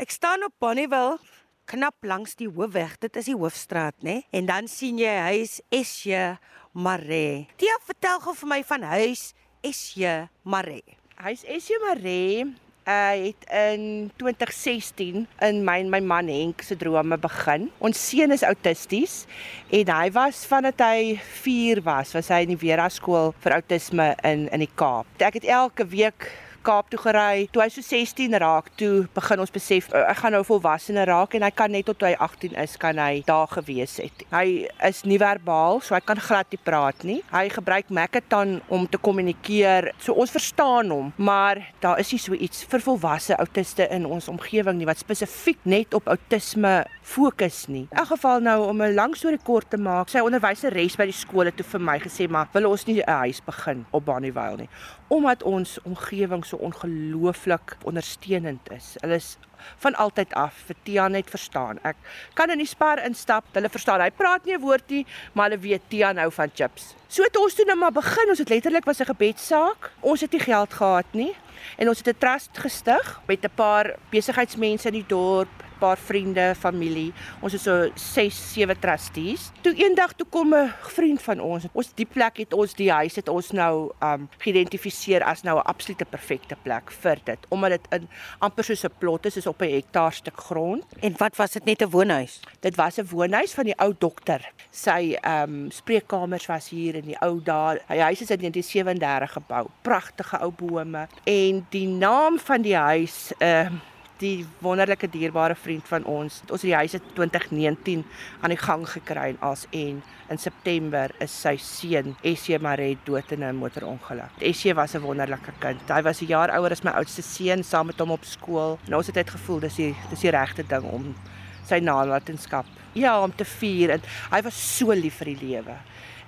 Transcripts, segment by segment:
Ek staan op Bonnieville knap langs die hoofweg. Dit is die hoofstraat, né? En dan sien jy huis Esje Mare. Tia, vertel gou vir my van huis Esje Mare. Huis Esje Mare uh het in 2016 in my my man Henk se drome begin. Ons seun is outisties en hy was vandat hy 4 was, was hy in die Vera skool vir outisme in in die Kaap. Ek het elke week Kaap toe gery. Toe hy so 16 raak, toe begin ons besef ek gaan nou volwasse raak en hy kan net tot hy 18 is kan hy daar gewees het. Hy is nie verbaal, so hy kan glad nie praat nie. Hy gebruik Makaton om te kommunikeer. So ons verstaan hom, maar daar is nie so iets vir volwasse autiste in ons omgewing nie wat spesifiek net op outisme fokus nie. In elk geval nou om 'n lang storie kort te maak, sy onderwyseres by die skool het toe vir my gesê, "Maar wil ons nie 'n huis begin op Bonnievale nie?" Omdat ons omgewing so ongelooflik ondersteunend is. Hulle is van altyd af vir Tia net verstaan. Ek kan in die spar instap, hulle verstaan. Hy praat nie 'n woord nie, maar hulle weet Tia nou van chips. So het ons toe nou maar begin. Ons het letterlik was 'n gebedssaak. Ons het nie geld gehad nie en ons het 'n trust gestig met 'n paar besigheidsmense in die dorp paar vriende, familie. Ons is so 6, 7 trustees. Toe eendag toe kom 'n vriend van ons. Ons die plek het ons die huis het ons nou um geïdentifiseer as nou 'n absolute perfekte plek vir dit omdat dit in amper soos 'n plot is, is op 'n hektaar stuk grond. En wat was dit net 'n woonhuis? Dit was 'n woonhuis van die ou dokter. Sy um spreekkamers was hier in die ou daar. Hy huis is in 1937 gebou. Pragtige ou bome en die naam van die huis um die wonderlike dierbare vriend van ons. Ons het die huis in 2019 aan die gang gekry as en in September is sy seun Essie Marie dood in 'n motorongeluk. Essie was 'n wonderlike kind. Hy was 'n jaar ouer as my oudste seun saam met hom op skool. En ons het dit gevoel dis die dis die regte ding om sy nalatenskap ja om te vier en hy was so lief vir die lewe.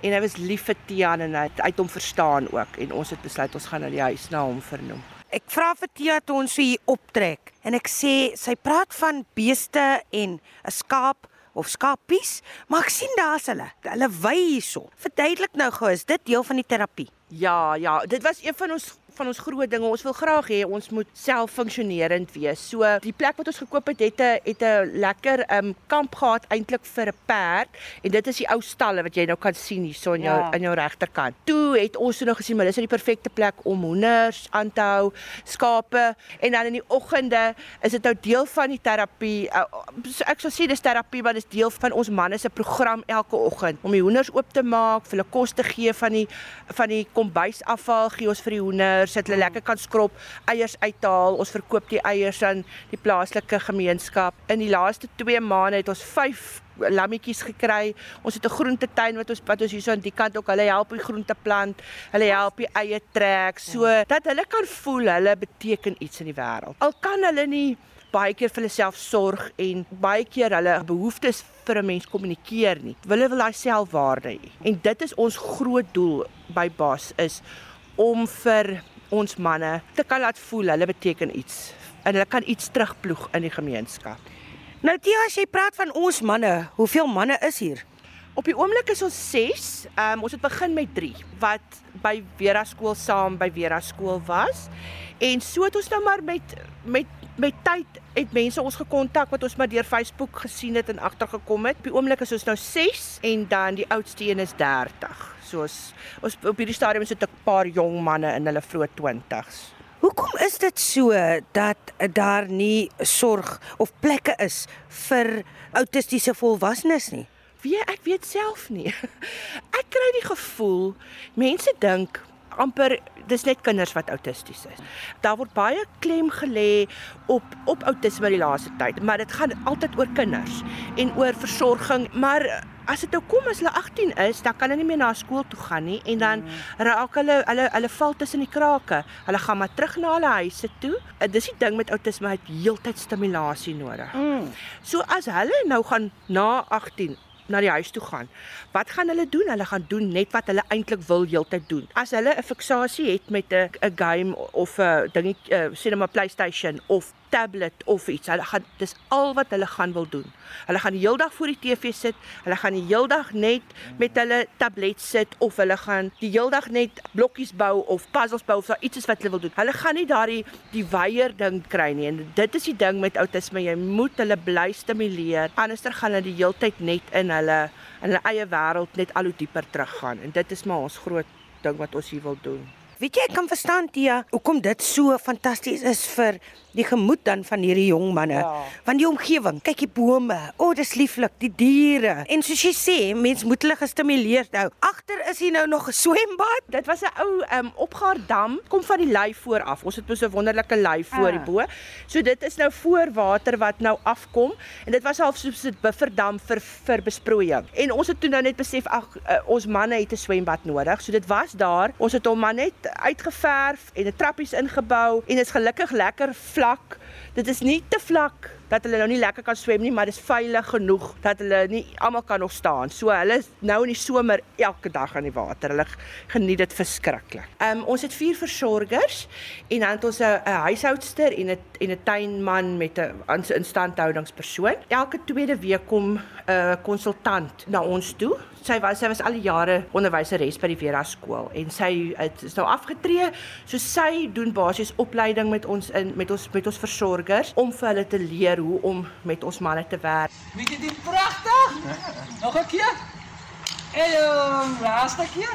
En hy was lief vir Tian en hy het, hy het hom verstaan ook en ons het besluit ons gaan na die huis na hom vernoem. Ek vra vir Tia toe ons hier optrek en ek sê sy praat van beeste en 'n skaap of skapies, maar ek sien daar's hulle. Hulle wy hierso. Verduidelik nou gou, is dit deel van die terapie? Ja, ja, dit was een van ons van ons groot dinge. Ons wil graag hê ons moet selffunksionerend wees. So die plek wat ons gekoop het het 'n het 'n lekker um kamp gehad eintlik vir 'n perd en dit is die ou stalle wat jy nou kan sien hier so in jou ja. in jou regterkant. Toe het ons nou gesien maar dis nou die perfekte plek om hoenders aan te hou, skape en dan in die oggende is dit nou deel van die terapie. Uh, ek sou sê dis terapie want dit is deel van ons manne se program elke oggend om die hoenders oop te maak, vir hulle kos te gee van die van die kombuisafval gee ons vir die hoenders eiers dat hulle lekker kan skrob, eiers uithaal. Ons verkoop die eiers aan die plaaslike gemeenskap. In die laaste 2 maande het ons 5 lammetjies gekry. Ons het 'n groentetuin wat ons wat ons hierso aan die kant ook hulle help die groente plant. Hulle help die eie trek so dat hulle kan voel hulle beteken iets in die wêreld. Al kan hulle nie baie keer vir hulle self sorg en baie keer hulle behoeftes vir 'n mens kommunikeer nie. Hulle wil daai selfwaarde hê. En dit is ons groot doel by Bas is om vir ons manne te kan laat voel hulle beteken iets en hulle kan iets terugploeg in die gemeenskap. Nou Tia, as jy praat van ons manne, hoeveel manne is hier? Op die oomblik is ons 6. Ehm um, ons het begin met 3 wat by Vera skool saam by Vera skool was. En so het ons nou maar met met met tyd het mense ons gekontak wat ons maar deur Facebook gesien het en agtergekom het. Op die oomblik is ons nou 6 en dan die oudste een is 30 soos ons op hierdie stadium sit 'n paar jong manne in hulle vroeë 20s. Hoekom is dit so dat daar nie sorg of plekke is vir autistiese volwassenes nie? Wie ek weet self nie. Ek kry die gevoel mense dink amper dis net kinders wat autisties is. Daar word baie klem gelê op op autisme die laaste tyd, maar dit gaan altyd oor kinders en oor versorging, maar as dit nou kom as hulle 18 is, dan kan hulle nie meer na skool toe gaan nie en dan mm. raak hulle hulle hulle val tussen die krake. Hulle gaan maar terug na hulle huise toe. En dis die ding met outisme, hy het heeltyd stimulasie nodig. Mm. So as hulle nou gaan na 18 na die huis toe gaan. Wat gaan hulle doen? Hulle gaan doen net wat hulle eintlik wil heeltyd doen. As hulle 'n fiksasie het met 'n game of 'n dingie uh, sê net maar PlayStation of tablet of iets. Hulle gaan dis al wat hulle gaan wil doen. Hulle gaan die hele dag voor die TV sit. Hulle gaan die hele dag net met hulle tablet sit of hulle gaan die hele dag net blokkies bou of puzzles bou of so iets is wat hulle wil doen. Hulle gaan nie daardie die weier ding kry nie. En dit is die ding met outisme. Jy moet hulle bly stimuleer. Anderster gaan hulle die hele tyd net in hulle in hulle eie wêreld net al hoe dieper teruggaan. En dit is maar ons groot ding wat ons hier wil doen. Weet jy, ek kan verstaan Tia, hoekom dit so fantasties is vir die gemoed dan van hierdie jong manne. Ja. Want die omgewing, kyk die bome, o, oh, dis lieflik, die diere. En soos jy sê, mens moet hulle gestimuleer hou. Agter is hier nou nog 'n swembad. Dit was 'n ou um, opgaardam, kom van die lei voor af. Ons het mos 'n wonderlike lei voor Ah. die bo. So dit is nou voor water wat nou afkom en dit was half soos 'n bufferdam vir vir besproeiing. En ons het toe nou net besef ag uh, ons manne het 'n swembad nodig. So dit was daar. Ons het hom maar net uitgeverf en 'n trappies ingebou en is gelukkig lekker vlak. Dit is nie te vlak dat hulle nou nie lekker kan swem nie, maar dit is veilig genoeg dat hulle nie almal kan nog staan. So hulle is nou in die somer elke dag aan die water. Hulle geniet dit verskriklik. Ehm um, ons het vier versorgers en dan het ons 'n huishoudster en 'n en 'n tuinman met 'n instandhoudingspersoon. Elke tweede week kom 'n uh, konsultant na ons toe. Sy was sy was al die jare onderwyseres by die Vera skool en sy het, is nou afgetree. So sy doen basies opleiding met ons in met ons met ons versorgers om vir hulle te leer hoe om met ons manne te werk. Weet jy dit pragtig? Nog 'n keer? En laaste keer?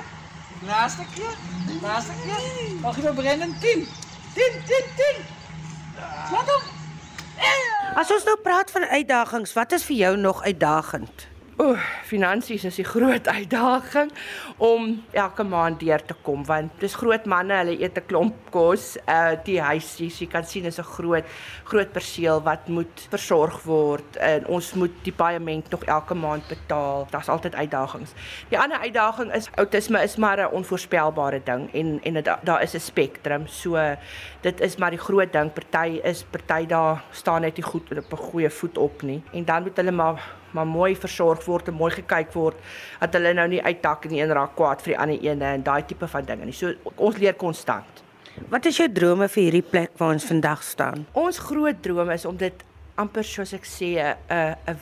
Laaste keer? Laaste keer? Mag jy Brendan 10? 10 10 10. Wat op? As ons nou praat van uitdagings, wat is vir jou nog uitdagend? Oeh, finansies is die groot uitdaging om elke maand deur te kom want dis groot manne, hulle eet 'n klomp kos. Uh die huis, jy kan sien is 'n groot groot perseel wat moet versorg word en ons moet die paaiement nog elke maand betaal. Daar's altyd uitdagings. Die ander uitdaging is outisme is maar 'n onvoorspelbare ding en en daar is 'n spektrum. So dit is maar die groot ding. Party is party daar staan net nie goed op 'n goeie voet op nie en dan moet hulle maar maar mooi versorg word en mooi gekyk word dat hulle nou nie uittak en een raak kwaad vir die ander ene en daai tipe van dinge nie. So ons leer konstant. Wat is jou drome vir hierdie plek waar ons vandag staan? Ons groot droom is om dit amper soos ek sê 'n 'n 'n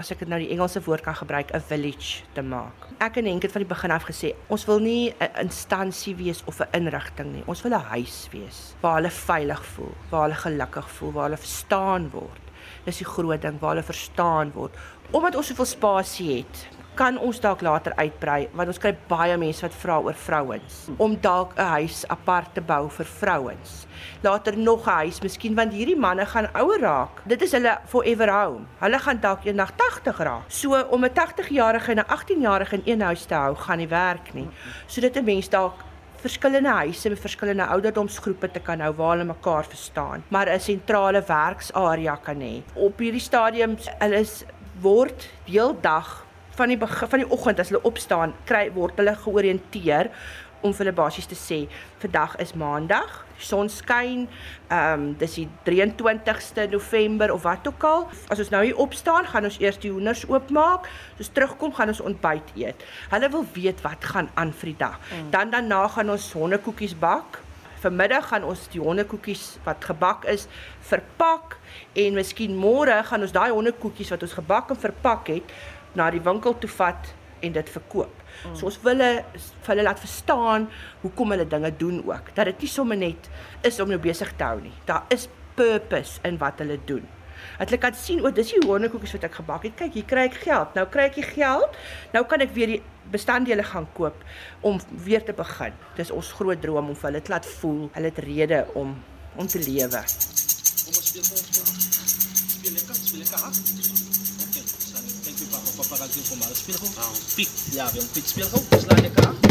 as ek dit nou die Engelse woord kan gebruik, 'n village te maak. Ek en Henk het van die begin af gesê, ons wil nie 'n instansie wees of 'n inrigting nie. Ons wil 'n huis wees waar hulle veilig voel, waar hulle gelukkig voel, waar hulle verstaan word. Dis die groot ding waar hulle verstaan word. Omdat ons soveel spasie het, kan ons dalk later uitbrei want ons kry baie mense wat vra oor vrouens om dalk 'n huis apart te bou vir vrouens. Later nog 'n huis, miskien want hierdie manne gaan ouer raak. Dit is hulle forever home. Hulle gaan dalk eendag 80 raak. So om 'n 80-jarige en 'n 18-jarige in een huis te hou, gaan nie werk nie. So dit 'n mens dalk verskillende huise met verskillende ouderdomsgroepe te kan hou waar hulle mekaar verstaan, maar 'n sentrale werksarea kan hê. Op hierdie stadium hulle is word heeldag van die begin van die oggend as hulle opstaan, kry word hulle georiënteer om vir hulle basies te sê vandag is maandag, son skyn, ehm um, dis die 23ste November of wat ook al. As ons nou hier opstaan, gaan ons eers die hoenders oopmaak. As ons terugkom, gaan ons ontbyt eet. Hulle wil weet wat gaan aan vir die dag. Mm. Dan daarna gaan ons hondekoekies bak. Vanmiddag gaan ons die hondekoekies wat gebak is verpak en miskien môre gaan ons daai hondekoekies wat ons gebak en verpak het na die winkel toe vat en dit verkoop. Mm. So ons wil hulle vir hulle laat verstaan hoekom hulle dinge doen ook. Dat dit nie sommer net is om nou besig te hou nie. Daar is purpose in wat hulle doen. Dat hulle kan sien o, dis die hondekoekies wat ek gebak het. Kyk, hier kry ek geld. Nou kry ek die geld. Nou kan ek weer die bestanddele gaan koop om weer te begin. Dis ons groot droom om vir hulle te laat voel hulle het rede om om te lewe. Kom ons speel gewoon speel. Speel lekker, speel lekker hard. Oké, slaan het. Kijk, papa, papa gaat doen voor mij. Speel gewoon. Ah, piek. Ja, weer een piek. Speel gewoon. Slaan lekker hard.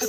Wat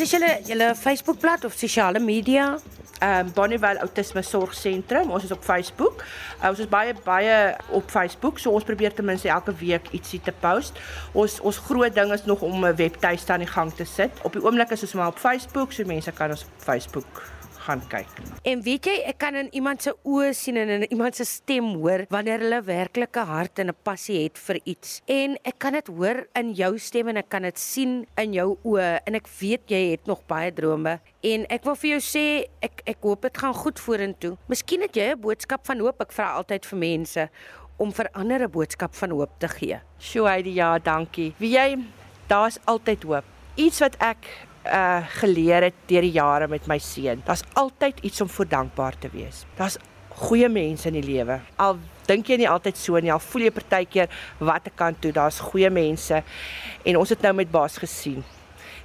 is julle julle Facebookblad of sosiale media? Ehm um, Bonnievale Autisme Sorgsentrum. Ons is op Facebook. Uh, ons is baie baie op Facebook. So ons probeer ten minste elke week ietsie te post. Ons ons groot ding is nog om 'n webtuiste aan die gang te sit. Op die oomblik is ons maar op Facebook, so mense kan ons op Facebook gaan kyk. En weet jy, ek kan in iemand se oë sien en in iemand se stem hoor wanneer hulle werklike hart en 'n passie het vir iets. En ek kan dit hoor in jou stem en ek kan dit sien in jou oë en ek weet jy het nog baie drome en ek wil vir jou sê ek ek hoop dit gaan goed vorentoe. Miskien het jy 'n boodskap van hoop. Ek vra altyd vir mense om vir ander 'n boodskap van hoop te gee. Sjoe, Heidi, ja, dankie. Wie jy daar's altyd hoop. Iets wat ek uh geleer het deur die jare met my seun. Daar's altyd iets om voor dankbaar te wees. Daar's goeie mense in die lewe. Al dink jy nie altyd so nie, al voel jy partykeer wat ek kan toe, daar's goeie mense en ons het nou met Baas gesien.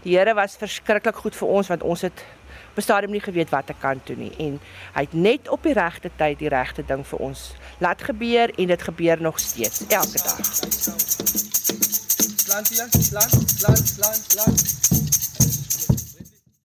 Die Here was verskriklik goed vir ons want ons het op 'n stadium nie geweet wat ek kan doen nie en hy het net op die regte tyd die regte ding vir ons laat gebeur en dit gebeur nog steeds elke dag. Plant hier, plant, plant, plant, plant.